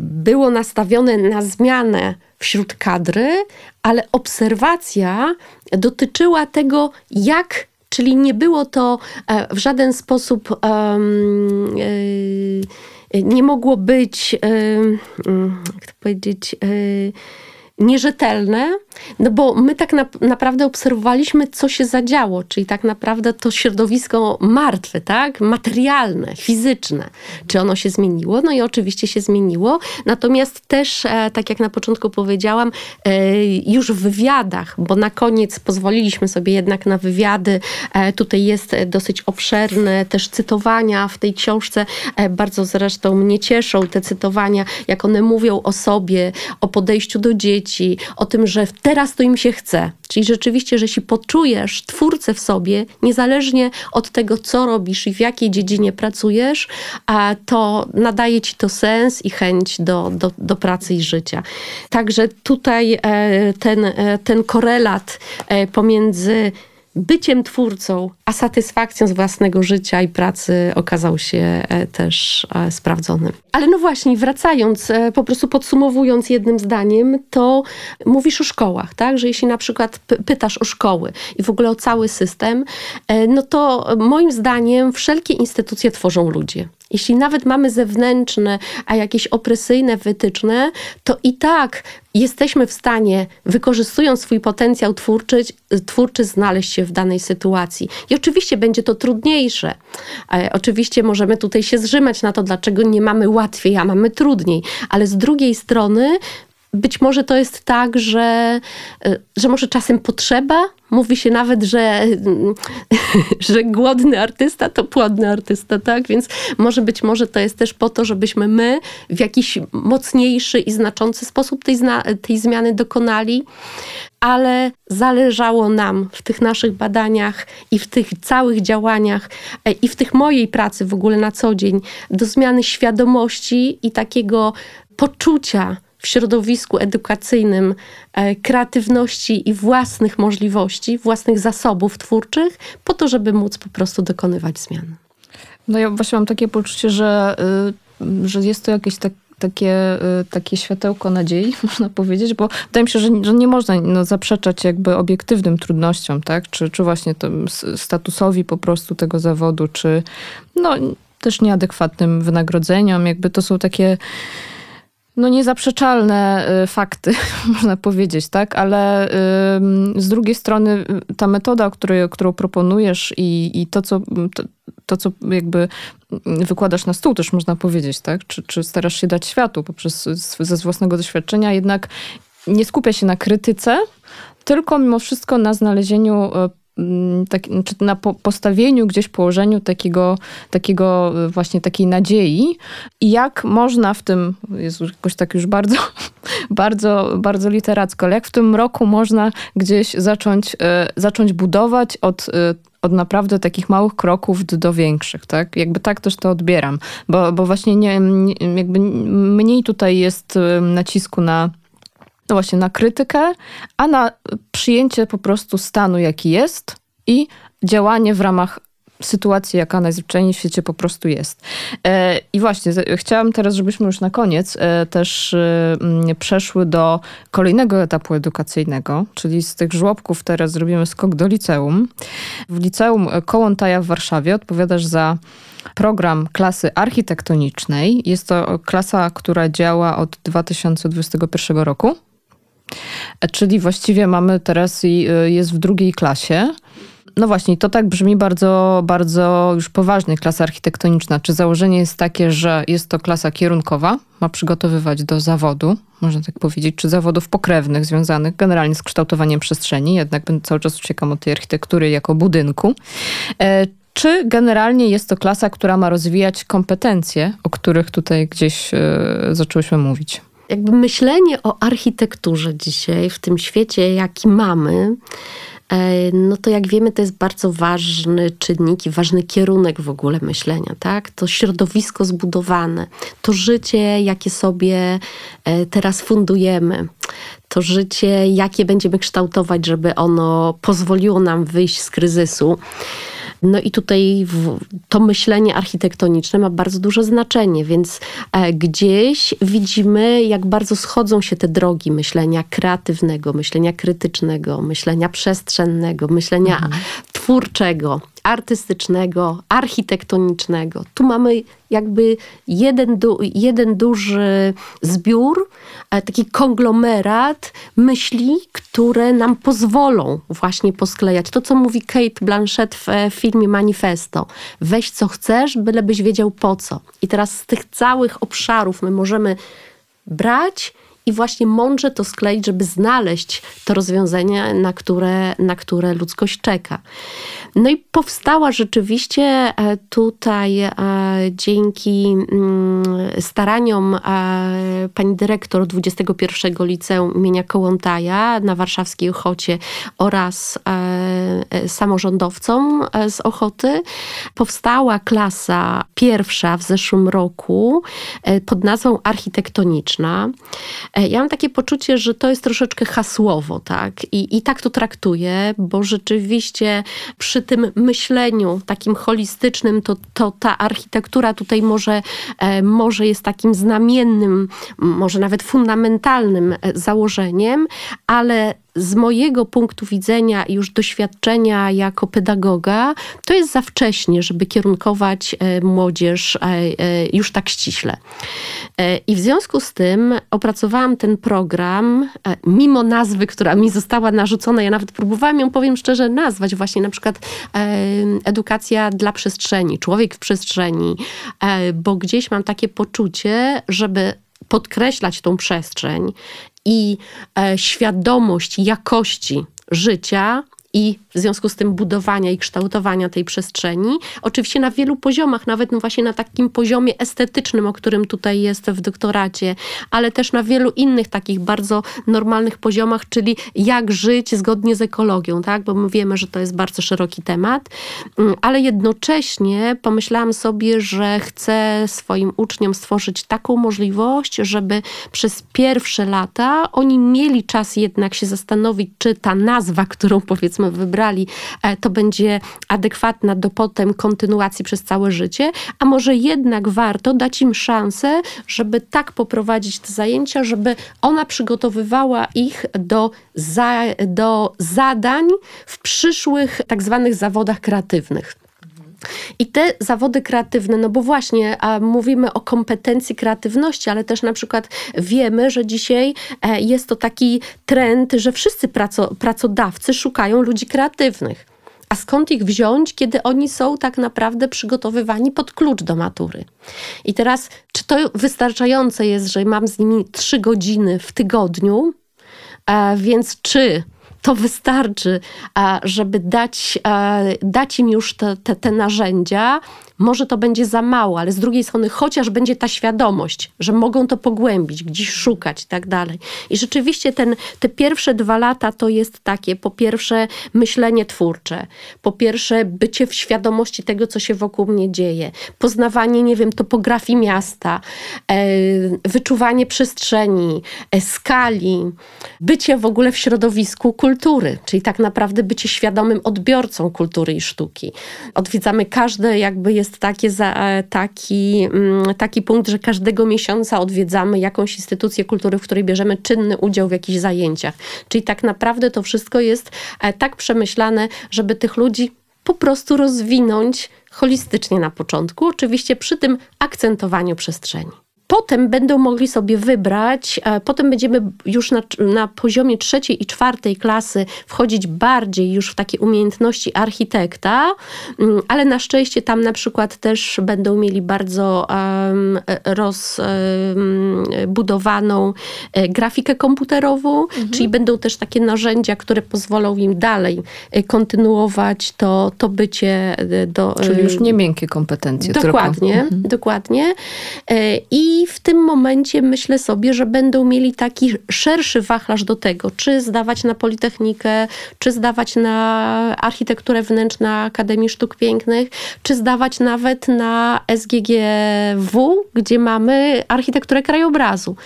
było nastawione na zmianę wśród kadry, ale obserwacja dotyczyła tego, jak Czyli nie było to e, w żaden sposób, um, nie mogło być, jak to powiedzieć, nierzetelne, no bo my tak na, naprawdę obserwowaliśmy, co się zadziało, czyli tak naprawdę to środowisko martwe, tak? Materialne, fizyczne. Czy ono się zmieniło? No i oczywiście się zmieniło. Natomiast też, e, tak jak na początku powiedziałam, e, już w wywiadach, bo na koniec pozwoliliśmy sobie jednak na wywiady. E, tutaj jest dosyć obszerne też cytowania w tej książce. Bardzo zresztą mnie cieszą te cytowania, jak one mówią o sobie, o podejściu do dzieci, o tym, że teraz to im się chce. Czyli rzeczywiście, że jeśli poczujesz twórcę w sobie, niezależnie od tego, co robisz i w jakiej dziedzinie pracujesz, to nadaje ci to sens i chęć do, do, do pracy i życia. Także tutaj e, ten, e, ten korelat e, pomiędzy byciem twórcą, a satysfakcją z własnego życia i pracy okazał się e, też e, sprawdzony. Ale no właśnie, wracając, e, po prostu podsumowując jednym zdaniem, to mówisz o szkołach, tak? Że jeśli na przykład pytasz o szkoły i w ogóle o cały system, no to moim zdaniem wszelkie instytucje tworzą ludzie. Jeśli nawet mamy zewnętrzne, a jakieś opresyjne wytyczne, to i tak jesteśmy w stanie, wykorzystując swój potencjał twórczy, twórczy znaleźć się w danej sytuacji. I oczywiście będzie to trudniejsze. E, oczywiście możemy tutaj się zrzymać na to, dlaczego nie mamy łatwiej, a mamy trudniej, ale z drugiej strony być może to jest tak, że, że może czasem potrzeba Mówi się nawet, że, że głodny artysta to płodny artysta, tak? Więc może być może to jest też po to, żebyśmy my w jakiś mocniejszy i znaczący sposób tej, tej zmiany dokonali, ale zależało nam w tych naszych badaniach i w tych całych działaniach e, i w tych mojej pracy w ogóle na co dzień do zmiany świadomości i takiego poczucia, w środowisku edukacyjnym e, kreatywności i własnych możliwości, własnych zasobów twórczych, po to, żeby móc po prostu dokonywać zmian. No ja właśnie mam takie poczucie, że, y, że jest to jakieś tak, takie, y, takie światełko nadziei, można powiedzieć, bo wydaje mi się, że, że nie można no, zaprzeczać jakby obiektywnym trudnościom, tak? Czy, czy właśnie statusowi po prostu tego zawodu, czy no, też nieadekwatnym wynagrodzeniom. Jakby to są takie no niezaprzeczalne y, fakty, można powiedzieć, tak? Ale z drugiej strony y, ta metoda, której, którą proponujesz i, i to, co, to, to, co jakby wykładasz na stół, też można powiedzieć, tak? Czy, czy starasz się dać światu poprzez ze własnego doświadczenia, jednak nie skupia się na krytyce, tylko mimo wszystko na znalezieniu y, Mm, tak, czy na po, postawieniu, gdzieś położeniu takiego, takiego y, właśnie takiej nadziei i jak można w tym, jest jakoś tak już bardzo, bardzo, bardzo literacko, ale jak w tym roku można gdzieś zacząć, y, zacząć budować od y, od naprawdę takich małych kroków do, większych, tak? Jakby tak też to odbieram, bo, bo właśnie nie, jakby mniej tutaj jest nacisku na no właśnie na krytykę, a na przyjęcie po prostu stanu, jaki jest i działanie w ramach sytuacji, jaka najzwyczajniej w świecie po prostu jest. E, I właśnie, chciałam teraz, żebyśmy już na koniec e, też e, przeszły do kolejnego etapu edukacyjnego, czyli z tych żłobków teraz zrobimy skok do liceum. W liceum Kołątaja w Warszawie odpowiadasz za program klasy architektonicznej. Jest to klasa, która działa od 2021 roku. Czyli właściwie mamy teraz y, jest w drugiej klasie. No właśnie, to tak brzmi bardzo, bardzo już poważnie, klasa architektoniczna. Czy założenie jest takie, że jest to klasa kierunkowa, ma przygotowywać do zawodu, można tak powiedzieć, czy zawodów pokrewnych związanych generalnie z kształtowaniem przestrzeni, jednak cały czas uciekam od tej architektury jako budynku. E, czy generalnie jest to klasa, która ma rozwijać kompetencje, o których tutaj gdzieś e, zaczęłyśmy mówić? Jakby myślenie o architekturze dzisiaj, w tym świecie, jaki mamy, e, no to jak wiemy, to jest bardzo ważny czynnik i ważny kierunek w ogóle myślenia, tak? To środowisko zbudowane, to życie, jakie sobie e, teraz fundujemy, to życie, jakie będziemy kształtować, żeby ono pozwoliło nam wyjść z kryzysu. No i tutaj to myślenie architektoniczne ma bardzo duże znaczenie, więc e, gdzieś widzimy, jak bardzo schodzą się te drogi myślenia kreatywnego, myślenia krytycznego, myślenia przestrzennego, myślenia mhm. twórczego artystycznego, architektonicznego. Tu mamy jakby jeden, du jeden duży zbiór, e, taki konglomerat myśli, które nam pozwolą właśnie posklejać. To, co mówi Kate Blanchett w e, filmie Manifesto. Weź co chcesz, bylebyś wiedział po co. I teraz z tych całych obszarów my możemy brać i właśnie mądrze to skleić, żeby znaleźć to rozwiązanie, na które, na które ludzkość czeka. No i powstała rzeczywiście e, tutaj e, dzięki mm, staraniom e, pani dyrektor 21 Liceum imienia Kołątaja na warszawskiej Ochocie oraz samorządowcom z Ochoty powstała klasa pierwsza w zeszłym roku pod nazwą architektoniczna. Ja mam takie poczucie, że to jest troszeczkę hasłowo, tak? I, i tak to traktuję, bo rzeczywiście przy tym myśleniu takim holistycznym, to, to ta architektura tutaj może, e, może jest takim znamiennym, może nawet fundamentalnym e, założeniem, ale z mojego punktu widzenia i już doświadczenia jako pedagoga, to jest za wcześnie, żeby kierunkować e, młodzież e, e, już tak ściśle. I w związku z tym opracowałam ten program, mimo nazwy, która mi została narzucona, ja nawet próbowałam ją, powiem szczerze, nazwać właśnie na przykład edukacja dla przestrzeni, człowiek w przestrzeni, bo gdzieś mam takie poczucie, żeby podkreślać tą przestrzeń i e, świadomość jakości życia i w związku z tym budowania i kształtowania tej przestrzeni. Oczywiście na wielu poziomach, nawet właśnie na takim poziomie estetycznym, o którym tutaj jest w doktoracie, ale też na wielu innych takich bardzo normalnych poziomach, czyli jak żyć zgodnie z ekologią, tak? bo my wiemy, że to jest bardzo szeroki temat, mm, ale jednocześnie pomyślałam sobie, że chcę swoim uczniom stworzyć taką możliwość, żeby przez pierwsze lata oni mieli czas jednak się zastanowić, czy ta nazwa, którą powiedzmy wybrali, E, to będzie adekwatna do potem kontynuacji przez całe życie, a może jednak warto dać im szansę, żeby tak poprowadzić te zajęcia, żeby ona przygotowywała ich do, za, do zadań w przyszłych tak zwanych zawodach kreatywnych. I te zawody kreatywne, no bo właśnie a mówimy o kompetencji kreatywności, ale też na przykład wiemy, że dzisiaj e, jest to taki trend, że wszyscy praco, pracodawcy szukają ludzi kreatywnych. A skąd ich wziąć, kiedy oni są tak naprawdę przygotowywani pod klucz do matury? I teraz, czy to wystarczające jest, że mam z nimi trzy godziny w tygodniu? E, więc czy to wystarczy, żeby dać, dać im już te, te, te narzędzia, może to będzie za mało, ale z drugiej strony chociaż będzie ta świadomość, że mogą to pogłębić, gdzieś szukać i tak dalej. I rzeczywiście ten, te pierwsze dwa lata to jest takie, po pierwsze myślenie twórcze, po pierwsze bycie w świadomości tego, co się wokół mnie dzieje, poznawanie, nie wiem, topografii miasta, e, wyczuwanie przestrzeni, e, skali, bycie w ogóle w środowisku kultury, czyli tak naprawdę bycie świadomym odbiorcą kultury i sztuki. Odwiedzamy każde jakby jest jest takie e, taki, mm, taki punkt, że każdego miesiąca odwiedzamy jakąś instytucję kultury, w której bierzemy czynny udział w jakichś zajęciach. Czyli tak naprawdę to wszystko jest e, tak przemyślane, żeby tych ludzi po prostu rozwinąć holistycznie na początku, oczywiście przy tym akcentowaniu przestrzeni. Potem będą mogli sobie wybrać, e, potem będziemy już na, na poziomie trzeciej i czwartej klasy wchodzić bardziej już w takie umiejętności architekta, mm, ale na szczęście tam na przykład też będą mieli bardzo um, rozbudowaną um, grafikę komputerową, mhm. czyli będą też takie narzędzia, które pozwolą im dalej kontynuować to, to bycie do... Czyli już nie miękkie kompetencje. Dokładnie, tylko. Mhm. dokładnie. I i w tym momencie myślę sobie, że będą mieli taki szerszy wachlarz do tego, czy zdawać na Politechnikę, czy zdawać na architekturę wnętrzną Akademii Sztuk Pięknych, czy zdawać nawet na SGGW, gdzie mamy architekturę krajobrazu.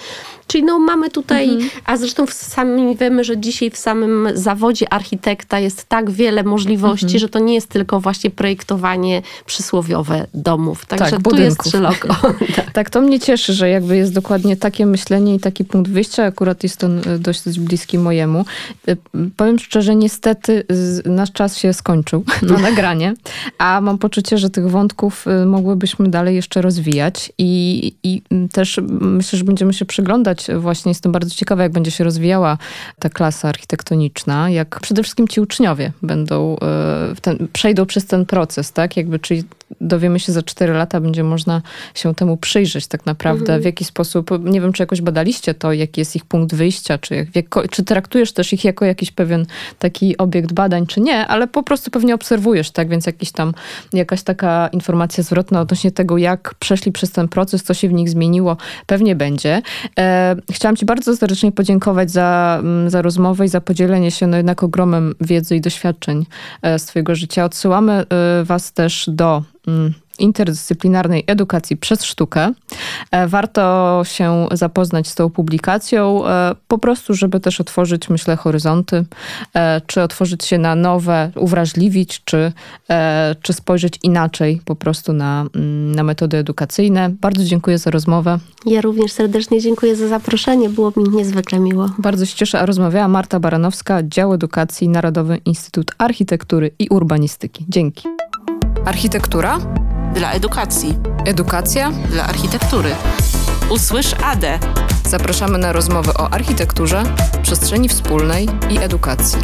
Czyli no mamy tutaj, mhm. a zresztą sami wiemy, że dzisiaj w samym zawodzie architekta jest tak wiele możliwości, mhm. że to nie jest tylko właśnie projektowanie przysłowiowe domów. Także tak, tu budynków. jest szeroko. tak. tak, to mnie cieszy, że jakby jest dokładnie takie myślenie i taki punkt wyjścia. Akurat jest on e, dość bliski mojemu. E, powiem szczerze, niestety nasz czas się skończył na nagranie, a mam poczucie, że tych wątków e, mogłybyśmy dalej jeszcze rozwijać i, i też myślę, że będziemy się przyglądać właśnie jestem bardzo ciekawa, jak będzie się rozwijała ta klasa architektoniczna, jak przede wszystkim ci uczniowie będą, e, ten, przejdą przez ten proces, tak? Jakby, czyli dowiemy się za 4 lata, będzie można się temu przyjrzeć tak naprawdę, mhm. w jaki sposób, nie wiem, czy jakoś badaliście to, jaki jest ich punkt wyjścia, czy, jak, czy traktujesz też ich jako jakiś pewien taki obiekt badań, czy nie, ale po prostu pewnie obserwujesz, tak? Więc jakiś tam, jakaś taka informacja zwrotna odnośnie tego, jak przeszli przez ten proces, co się w nich zmieniło, pewnie będzie. E, chciałam Ci bardzo serdecznie podziękować za, mm, za rozmowę i za podzielenie się no jednak ogromem wiedzy i doświadczeń e, z Twojego życia. Odsyłamy e, Was też do interdyscyplinarnej edukacji przez sztukę. E, warto się zapoznać z tą publikacją, e, po prostu, żeby też otworzyć, myślę, horyzonty, e, czy otworzyć się na nowe, uwrażliwić, czy, czy spojrzeć inaczej po prostu na, mm, na metody edukacyjne. Bardzo dziękuję za rozmowę. Ja również serdecznie dziękuję za zaproszenie, było mi niezwykle miło. Bardzo się cieszę, a rozmawiała Marta Baranowska, Dział Edukacji, Narodowy Instytut Architektury i Urbanistyki. Dzięki. Architektura? Dla edukacji. Edukacja? Dla architektury. Usłysz AD. Zapraszamy na rozmowy o architekturze, przestrzeni wspólnej i edukacji.